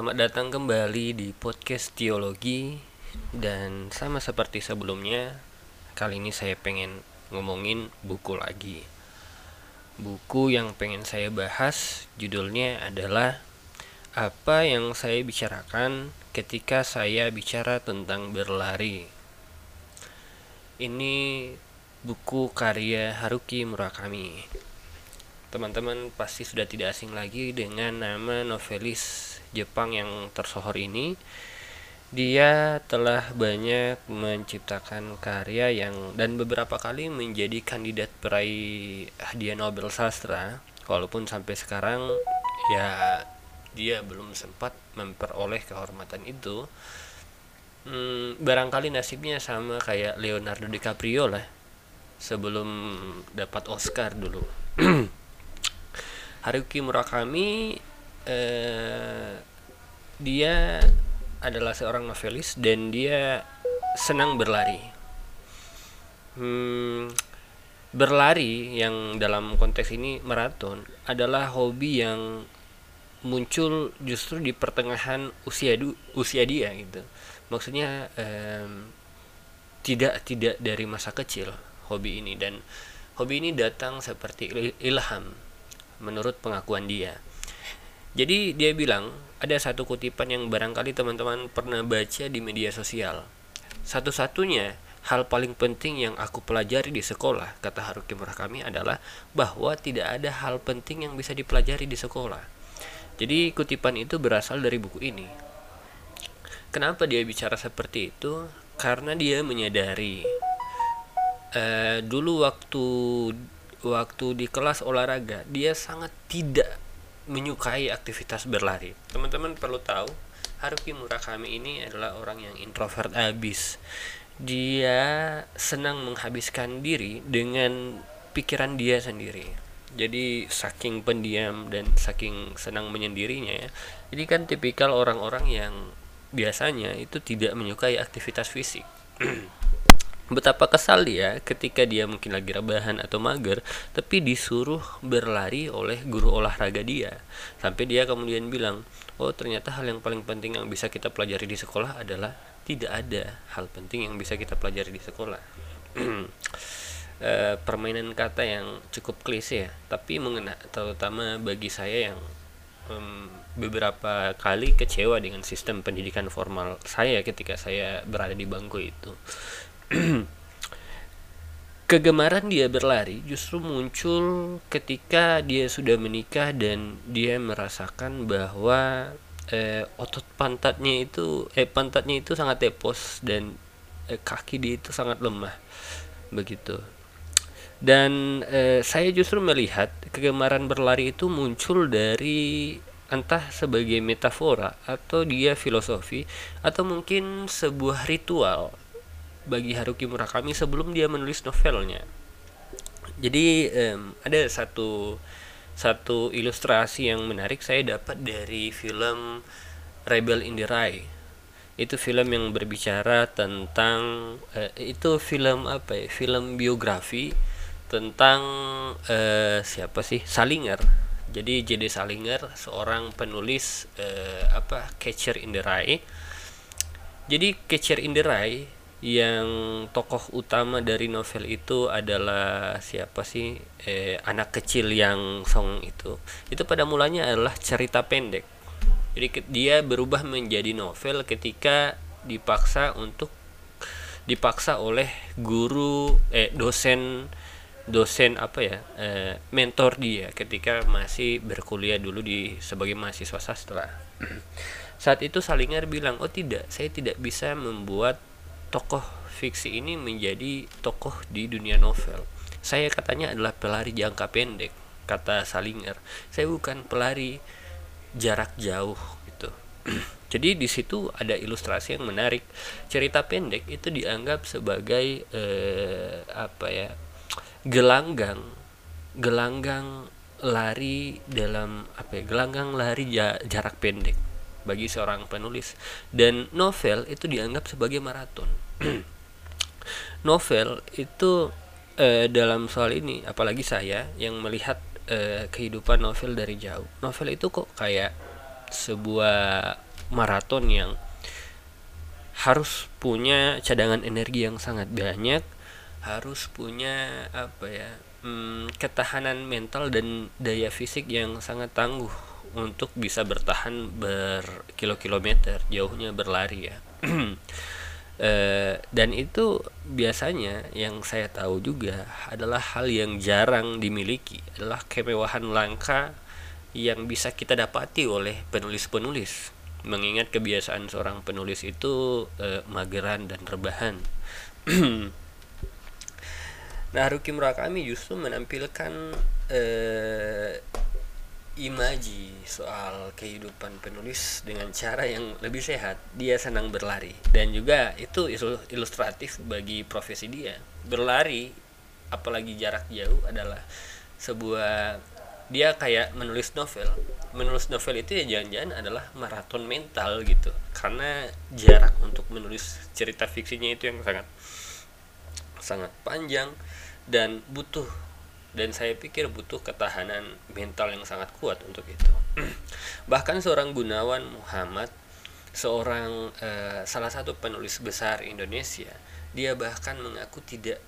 Selamat datang kembali di podcast teologi dan sama seperti sebelumnya kali ini saya pengen ngomongin buku lagi. Buku yang pengen saya bahas judulnya adalah apa yang saya bicarakan ketika saya bicara tentang berlari. Ini buku karya Haruki Murakami. Teman-teman pasti sudah tidak asing lagi dengan nama novelis Jepang yang tersohor ini. Dia telah banyak menciptakan karya yang dan beberapa kali menjadi kandidat peraih hadiah Nobel sastra, walaupun sampai sekarang ya dia belum sempat memperoleh kehormatan itu. Hmm, barangkali nasibnya sama kayak Leonardo DiCaprio lah sebelum dapat Oscar dulu. Haruki Murakami eh, dia adalah seorang novelis dan dia senang berlari. Hmm, berlari yang dalam konteks ini maraton adalah hobi yang muncul justru di pertengahan usia du, usia dia gitu. Maksudnya eh, tidak tidak dari masa kecil hobi ini dan hobi ini datang seperti ilham menurut pengakuan dia. Jadi dia bilang ada satu kutipan yang barangkali teman-teman pernah baca di media sosial. Satu-satunya hal paling penting yang aku pelajari di sekolah, kata Haruki Murakami adalah bahwa tidak ada hal penting yang bisa dipelajari di sekolah. Jadi kutipan itu berasal dari buku ini. Kenapa dia bicara seperti itu? Karena dia menyadari uh, dulu waktu waktu di kelas olahraga dia sangat tidak menyukai aktivitas berlari. Teman-teman perlu tahu, Haruki Murakami ini adalah orang yang introvert abis. Dia senang menghabiskan diri dengan pikiran dia sendiri. Jadi saking pendiam dan saking senang menyendirinya ya. Jadi kan tipikal orang-orang yang biasanya itu tidak menyukai aktivitas fisik. betapa kesal dia ketika dia mungkin lagi rebahan atau mager tapi disuruh berlari oleh guru olahraga dia. Sampai dia kemudian bilang oh ternyata hal yang paling penting yang bisa kita pelajari di sekolah adalah tidak ada hal penting yang bisa kita pelajari di sekolah. E, permainan kata yang cukup klise ya tapi mengena terutama bagi saya yang um, beberapa kali kecewa dengan sistem pendidikan formal saya ketika saya berada di bangku itu kegemaran dia berlari justru muncul ketika dia sudah menikah dan dia merasakan bahwa eh, otot pantatnya itu eh pantatnya itu sangat tepos dan eh, kaki dia itu sangat lemah. Begitu. Dan eh, saya justru melihat kegemaran berlari itu muncul dari entah sebagai metafora atau dia filosofi atau mungkin sebuah ritual bagi Haruki Murakami sebelum dia menulis novelnya. Jadi um, ada satu satu ilustrasi yang menarik saya dapat dari film Rebel in the Rai. Itu film yang berbicara tentang uh, itu film apa ya? Film biografi tentang uh, siapa sih? Salinger. Jadi J.D. Salinger seorang penulis uh, apa Catcher in the Rye. Jadi Catcher in the Rye yang tokoh utama dari novel itu adalah siapa sih? Eh, anak kecil yang song itu. Itu pada mulanya adalah cerita pendek. Jadi dia berubah menjadi novel ketika dipaksa untuk dipaksa oleh guru eh dosen dosen apa ya? Eh, mentor dia ketika masih berkuliah dulu di sebagai mahasiswa sastra. Saat itu Salinger bilang oh tidak. Saya tidak bisa membuat tokoh fiksi ini menjadi tokoh di dunia novel. Saya katanya adalah pelari jangka pendek, kata Salinger. Saya bukan pelari jarak jauh gitu. Jadi di situ ada ilustrasi yang menarik. Cerita pendek itu dianggap sebagai eh, apa ya? gelanggang gelanggang lari dalam apa ya? gelanggang lari jarak pendek bagi seorang penulis. Dan novel itu dianggap sebagai maraton. Novel itu eh, dalam soal ini apalagi saya yang melihat eh, kehidupan novel dari jauh. Novel itu kok kayak sebuah maraton yang harus punya cadangan energi yang sangat banyak harus punya apa ya hmm, ketahanan mental dan daya fisik yang sangat tangguh untuk bisa bertahan berkilo-kilometer jauhnya berlari ya e, dan itu biasanya yang saya tahu juga adalah hal yang jarang dimiliki adalah kemewahan langka yang bisa kita dapati oleh penulis-penulis mengingat kebiasaan seorang penulis itu e, mageran dan rebahan. nah, Haruki Murakami justru menampilkan e, imaji soal kehidupan penulis dengan cara yang lebih sehat. Dia senang berlari dan juga itu ilustratif bagi profesi dia. Berlari apalagi jarak jauh adalah sebuah dia kayak menulis novel menulis novel itu ya jangan-jangan adalah maraton mental gitu karena jarak untuk menulis cerita fiksinya itu yang sangat sangat panjang dan butuh dan saya pikir butuh ketahanan mental yang sangat kuat untuk itu bahkan seorang Gunawan Muhammad seorang uh, salah satu penulis besar Indonesia dia bahkan mengaku tidak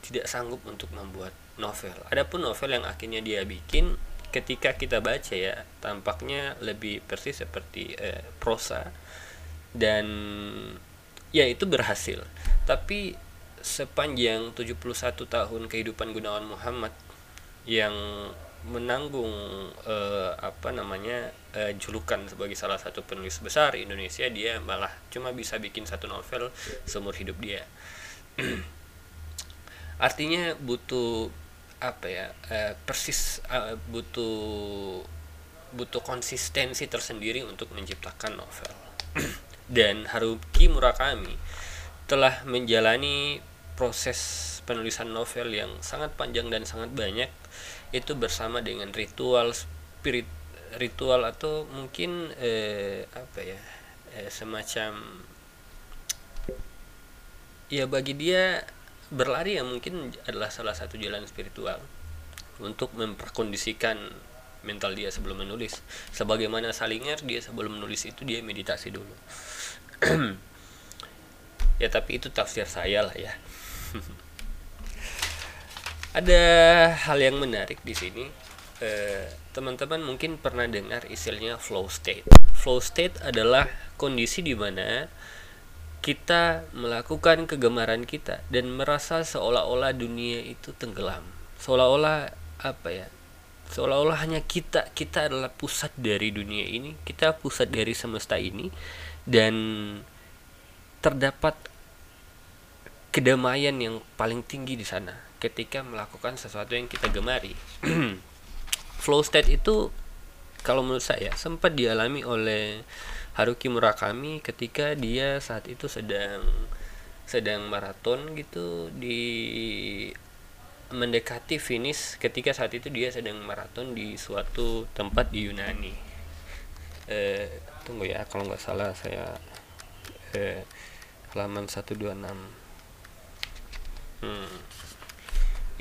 tidak sanggup untuk membuat novel. Adapun novel yang akhirnya dia bikin ketika kita baca ya tampaknya lebih persis seperti eh, prosa dan ya itu berhasil. Tapi sepanjang 71 tahun kehidupan Gunawan Muhammad yang menanggung eh, apa namanya eh, julukan sebagai salah satu penulis besar Indonesia dia malah cuma bisa bikin satu novel seumur hidup dia. Artinya butuh apa ya uh, persis uh, butuh butuh konsistensi tersendiri untuk menciptakan novel. Dan Haruki Murakami telah menjalani proses penulisan novel yang sangat panjang dan sangat banyak itu bersama dengan ritual spirit ritual atau mungkin eh, apa ya eh, semacam ya bagi dia berlari yang mungkin adalah salah satu jalan spiritual untuk memperkondisikan mental dia sebelum menulis. Sebagaimana Salinger dia sebelum menulis itu dia meditasi dulu. ya tapi itu tafsir saya lah ya. Ada hal yang menarik di sini. Eh, teman-teman mungkin pernah dengar istilahnya flow state. Flow state adalah kondisi di mana kita melakukan kegemaran kita dan merasa seolah-olah dunia itu tenggelam seolah-olah apa ya seolah-olah hanya kita kita adalah pusat dari dunia ini kita pusat dari semesta ini dan terdapat kedamaian yang paling tinggi di sana ketika melakukan sesuatu yang kita gemari. Flow state itu kalau menurut saya sempat dialami oleh Haruki Murakami ketika dia saat itu sedang sedang maraton gitu di mendekati finish ketika saat itu dia sedang maraton di suatu tempat di Yunani. Eh, tunggu ya kalau nggak salah saya eh, halaman 126 hmm.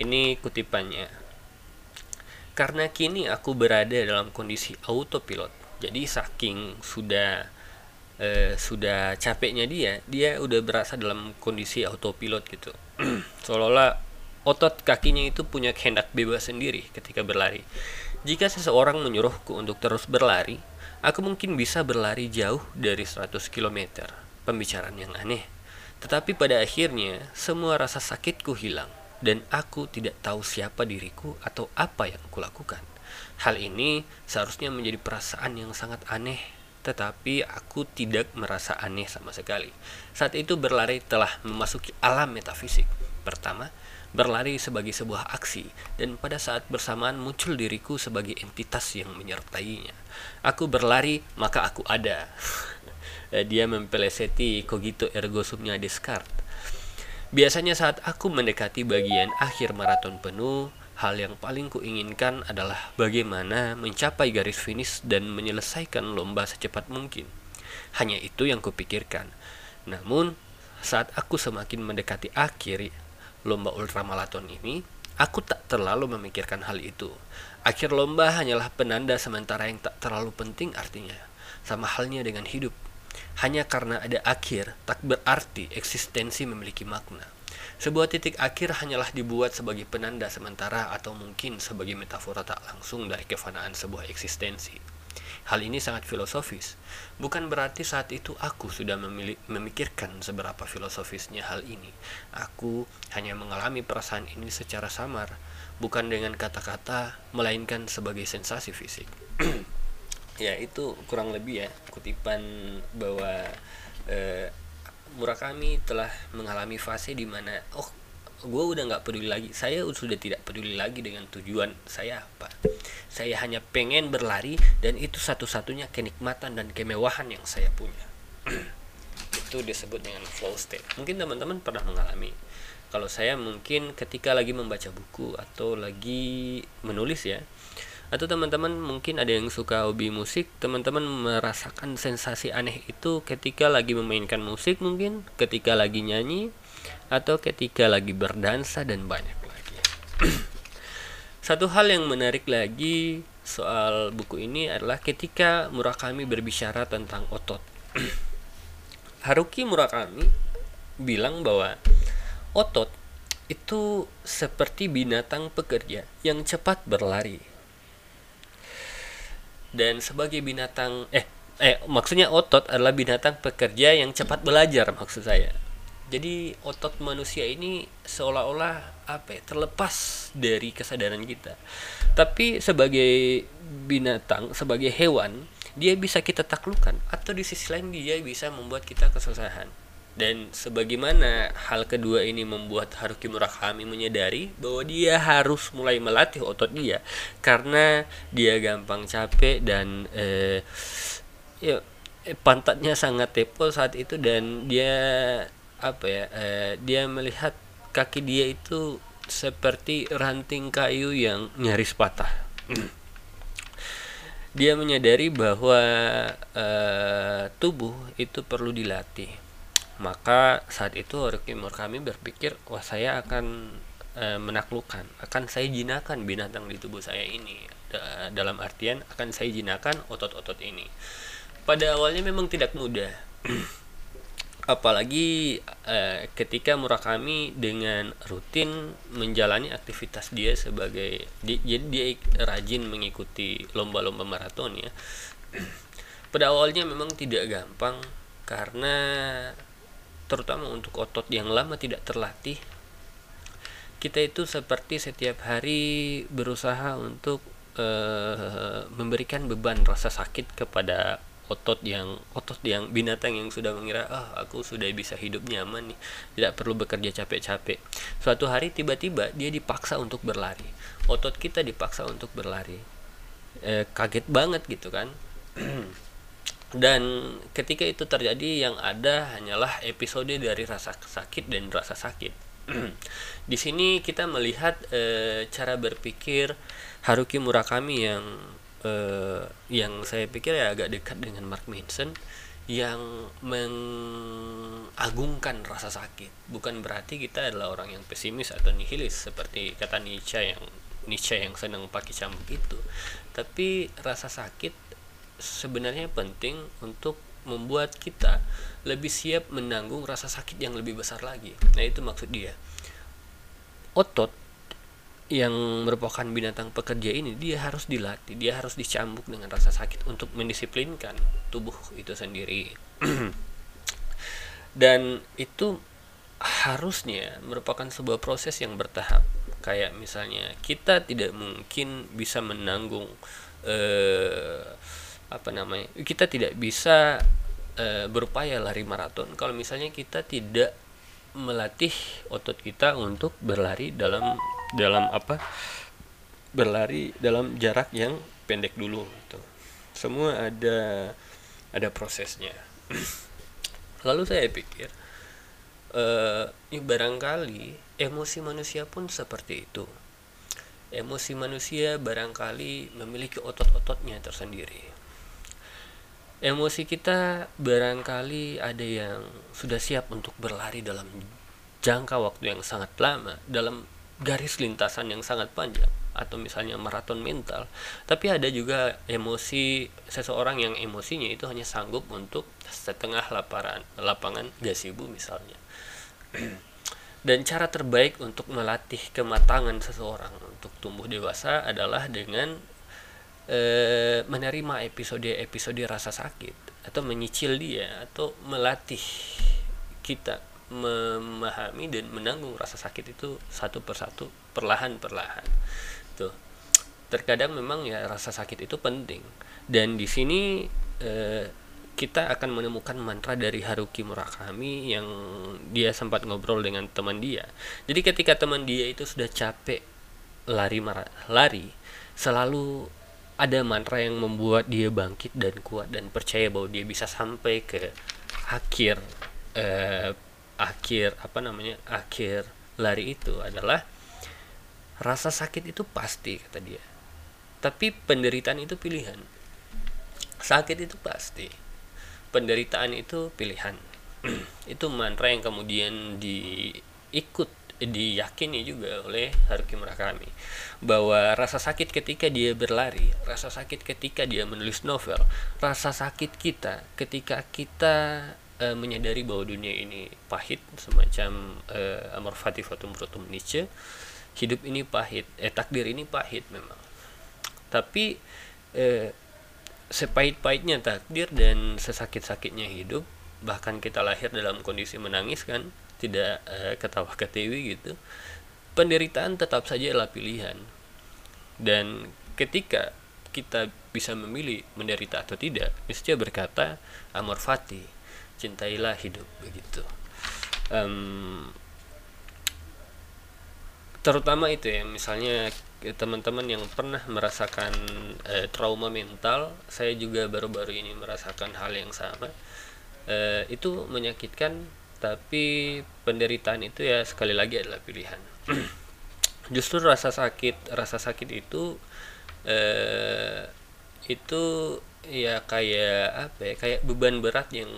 ini kutipannya. Karena kini aku berada dalam kondisi autopilot jadi saking sudah eh, sudah capeknya dia dia udah berasa dalam kondisi autopilot gitu. Seolah-olah otot kakinya itu punya kehendak bebas sendiri ketika berlari. Jika seseorang menyuruhku untuk terus berlari aku mungkin bisa berlari jauh dari 100 km pembicaraan yang aneh tetapi pada akhirnya semua rasa sakitku hilang dan aku tidak tahu siapa diriku atau apa yang kulakukan. Hal ini seharusnya menjadi perasaan yang sangat aneh, tetapi aku tidak merasa aneh sama sekali. Saat itu berlari telah memasuki alam metafisik. Pertama, berlari sebagai sebuah aksi, dan pada saat bersamaan muncul diriku sebagai entitas yang menyertainya. Aku berlari, maka aku ada. Dia mempeleseti cogito ergo sumnya Descartes. Biasanya saat aku mendekati bagian akhir maraton penuh, Hal yang paling kuinginkan adalah bagaimana mencapai garis finish dan menyelesaikan lomba secepat mungkin. Hanya itu yang kupikirkan. Namun, saat aku semakin mendekati akhir lomba ultramaraton ini, aku tak terlalu memikirkan hal itu. Akhir lomba hanyalah penanda sementara yang tak terlalu penting artinya. Sama halnya dengan hidup. Hanya karena ada akhir, tak berarti eksistensi memiliki makna. Sebuah titik akhir hanyalah dibuat sebagai penanda sementara atau mungkin sebagai metafora tak langsung dari kefanaan sebuah eksistensi. Hal ini sangat filosofis. Bukan berarti saat itu aku sudah memikirkan seberapa filosofisnya hal ini. Aku hanya mengalami perasaan ini secara samar, bukan dengan kata-kata, melainkan sebagai sensasi fisik. ya itu kurang lebih ya kutipan bahwa eh, Murakami telah mengalami fase di mana oh gue udah nggak peduli lagi. Saya sudah tidak peduli lagi dengan tujuan saya apa. Saya hanya pengen berlari dan itu satu-satunya kenikmatan dan kemewahan yang saya punya. Itu disebut dengan flow state. Mungkin teman-teman pernah mengalami. Kalau saya mungkin ketika lagi membaca buku atau lagi menulis ya atau teman-teman mungkin ada yang suka hobi musik teman-teman merasakan sensasi aneh itu ketika lagi memainkan musik mungkin ketika lagi nyanyi atau ketika lagi berdansa dan banyak lagi. Satu hal yang menarik lagi soal buku ini adalah ketika Murakami berbicara tentang otot. Haruki Murakami bilang bahwa otot itu seperti binatang pekerja yang cepat berlari dan sebagai binatang eh eh maksudnya otot adalah binatang pekerja yang cepat belajar maksud saya. Jadi otot manusia ini seolah-olah apa ya, terlepas dari kesadaran kita. Tapi sebagai binatang sebagai hewan dia bisa kita taklukkan atau di sisi lain dia bisa membuat kita kesusahan dan sebagaimana hal kedua ini membuat Haruki Murakami menyadari bahwa dia harus mulai melatih otot dia karena dia gampang capek dan eh, ya eh, pantatnya sangat tepol saat itu dan dia apa ya eh, dia melihat kaki dia itu seperti ranting kayu yang nyaris patah. dia menyadari bahwa eh, tubuh itu perlu dilatih maka saat itu Haruki Murakami berpikir wah saya akan e, menaklukkan akan saya jinakan binatang di tubuh saya ini. Da dalam artian akan saya jinakan otot-otot ini. Pada awalnya memang tidak mudah. Apalagi e, ketika Murakami dengan rutin menjalani aktivitas dia sebagai di, jadi dia rajin mengikuti lomba-lomba maraton ya. Pada awalnya memang tidak gampang karena terutama untuk otot yang lama tidak terlatih. Kita itu seperti setiap hari berusaha untuk uh, memberikan beban rasa sakit kepada otot yang otot yang binatang yang sudah mengira ah oh, aku sudah bisa hidup nyaman nih tidak perlu bekerja capek-capek. Suatu hari tiba-tiba dia dipaksa untuk berlari. Otot kita dipaksa untuk berlari. Eh, kaget banget gitu kan dan ketika itu terjadi yang ada hanyalah episode dari rasa sakit dan rasa sakit. Di sini kita melihat e, cara berpikir Haruki Murakami yang e, yang saya pikir ya agak dekat dengan Mark Manson yang mengagungkan rasa sakit. Bukan berarti kita adalah orang yang pesimis atau nihilis seperti kata Nietzsche yang Nietzsche yang senang pakai cambuk itu. Tapi rasa sakit sebenarnya penting untuk membuat kita lebih siap menanggung rasa sakit yang lebih besar lagi. Nah, itu maksud dia. Otot yang merupakan binatang pekerja ini dia harus dilatih, dia harus dicambuk dengan rasa sakit untuk mendisiplinkan tubuh itu sendiri. Dan itu harusnya merupakan sebuah proses yang bertahap. Kayak misalnya kita tidak mungkin bisa menanggung eh, apa namanya kita tidak bisa e, berupaya lari maraton. Kalau misalnya kita tidak melatih otot kita untuk berlari dalam dalam apa berlari dalam jarak yang pendek dulu gitu. semua ada ada prosesnya. Lalu saya pikir uh, barangkali emosi manusia pun seperti itu. Emosi manusia barangkali memiliki otot-ototnya tersendiri emosi kita barangkali ada yang sudah siap untuk berlari dalam jangka waktu yang sangat lama dalam garis lintasan yang sangat panjang atau misalnya maraton mental. Tapi ada juga emosi seseorang yang emosinya itu hanya sanggup untuk setengah laparan lapangan gasibu misalnya. Dan cara terbaik untuk melatih kematangan seseorang untuk tumbuh dewasa adalah dengan e, menerima episode-episode rasa sakit atau menyicil dia atau melatih kita memahami dan menanggung rasa sakit itu satu persatu perlahan perlahan tuh. Terkadang memang ya rasa sakit itu penting. Dan di sini eh, kita akan menemukan mantra dari Haruki Murakami yang dia sempat ngobrol dengan teman dia. Jadi ketika teman dia itu sudah capek lari lari selalu ada mantra yang membuat dia bangkit dan kuat dan percaya bahwa dia bisa sampai ke akhir eh, akhir apa namanya akhir lari itu adalah rasa sakit itu pasti kata dia. Tapi penderitaan itu pilihan. Sakit itu pasti. Penderitaan itu pilihan. Itu mantra yang kemudian diikut diyakini juga oleh Haruki Murakami bahwa rasa sakit ketika dia berlari, rasa sakit ketika dia menulis novel, rasa sakit kita ketika kita uh, menyadari bahwa dunia ini pahit semacam uh, Amor Fati Fatum Protum Nietzsche hidup ini pahit eh takdir ini pahit memang. Tapi eh, sepahit-pahitnya takdir dan sesakit-sakitnya hidup bahkan kita lahir dalam kondisi menangis kan tidak eh, ketawa ketiwi gitu penderitaan tetap saja adalah pilihan. Dan ketika kita bisa memilih menderita atau tidak Nietzsche berkata amor fati cintailah hidup begitu. Um, terutama itu ya misalnya teman-teman yang pernah merasakan uh, trauma mental saya juga baru-baru ini merasakan hal yang sama. Uh, itu menyakitkan tapi penderitaan itu ya sekali lagi adalah pilihan. Justru rasa sakit rasa sakit itu uh, itu ya kayak apa ya kayak beban berat yang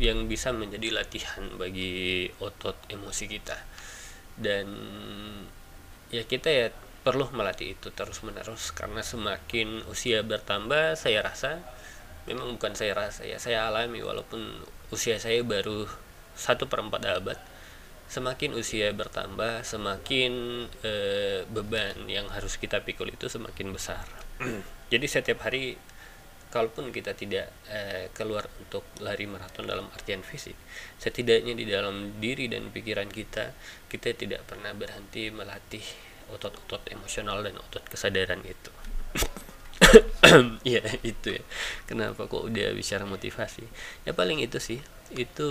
yang bisa menjadi latihan bagi otot emosi kita. Dan ya kita ya perlu melatih itu terus menerus karena semakin usia bertambah saya rasa memang bukan saya rasa ya saya alami walaupun usia saya baru satu perempat abad. Semakin usia bertambah semakin e, beban yang harus kita pikul itu semakin besar. Jadi setiap hari kalaupun kita tidak eh, keluar untuk lari maraton dalam artian fisik setidaknya di dalam diri dan pikiran kita kita tidak pernah berhenti melatih otot-otot emosional dan otot kesadaran itu ya itu ya. Kenapa kok udah bicara motivasi? Ya paling itu sih. Itu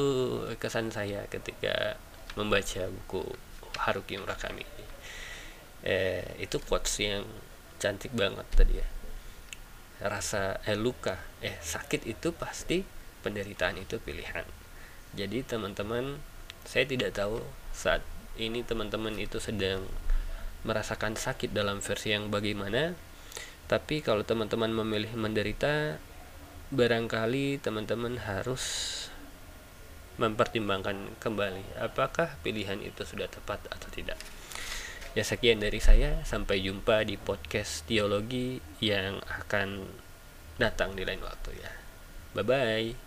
kesan saya ketika membaca buku Haruki Murakami eh, itu quotes yang cantik banget tadi ya. Rasa eh luka. Eh sakit itu pasti penderitaan itu pilihan. Jadi teman-teman saya tidak tahu saat ini teman-teman itu sedang merasakan sakit dalam versi yang bagaimana tapi kalau teman-teman memilih menderita barangkali teman-teman harus mempertimbangkan kembali apakah pilihan itu sudah tepat atau tidak Ya sekian dari saya, sampai jumpa di podcast teologi yang akan datang di lain waktu ya. Bye bye.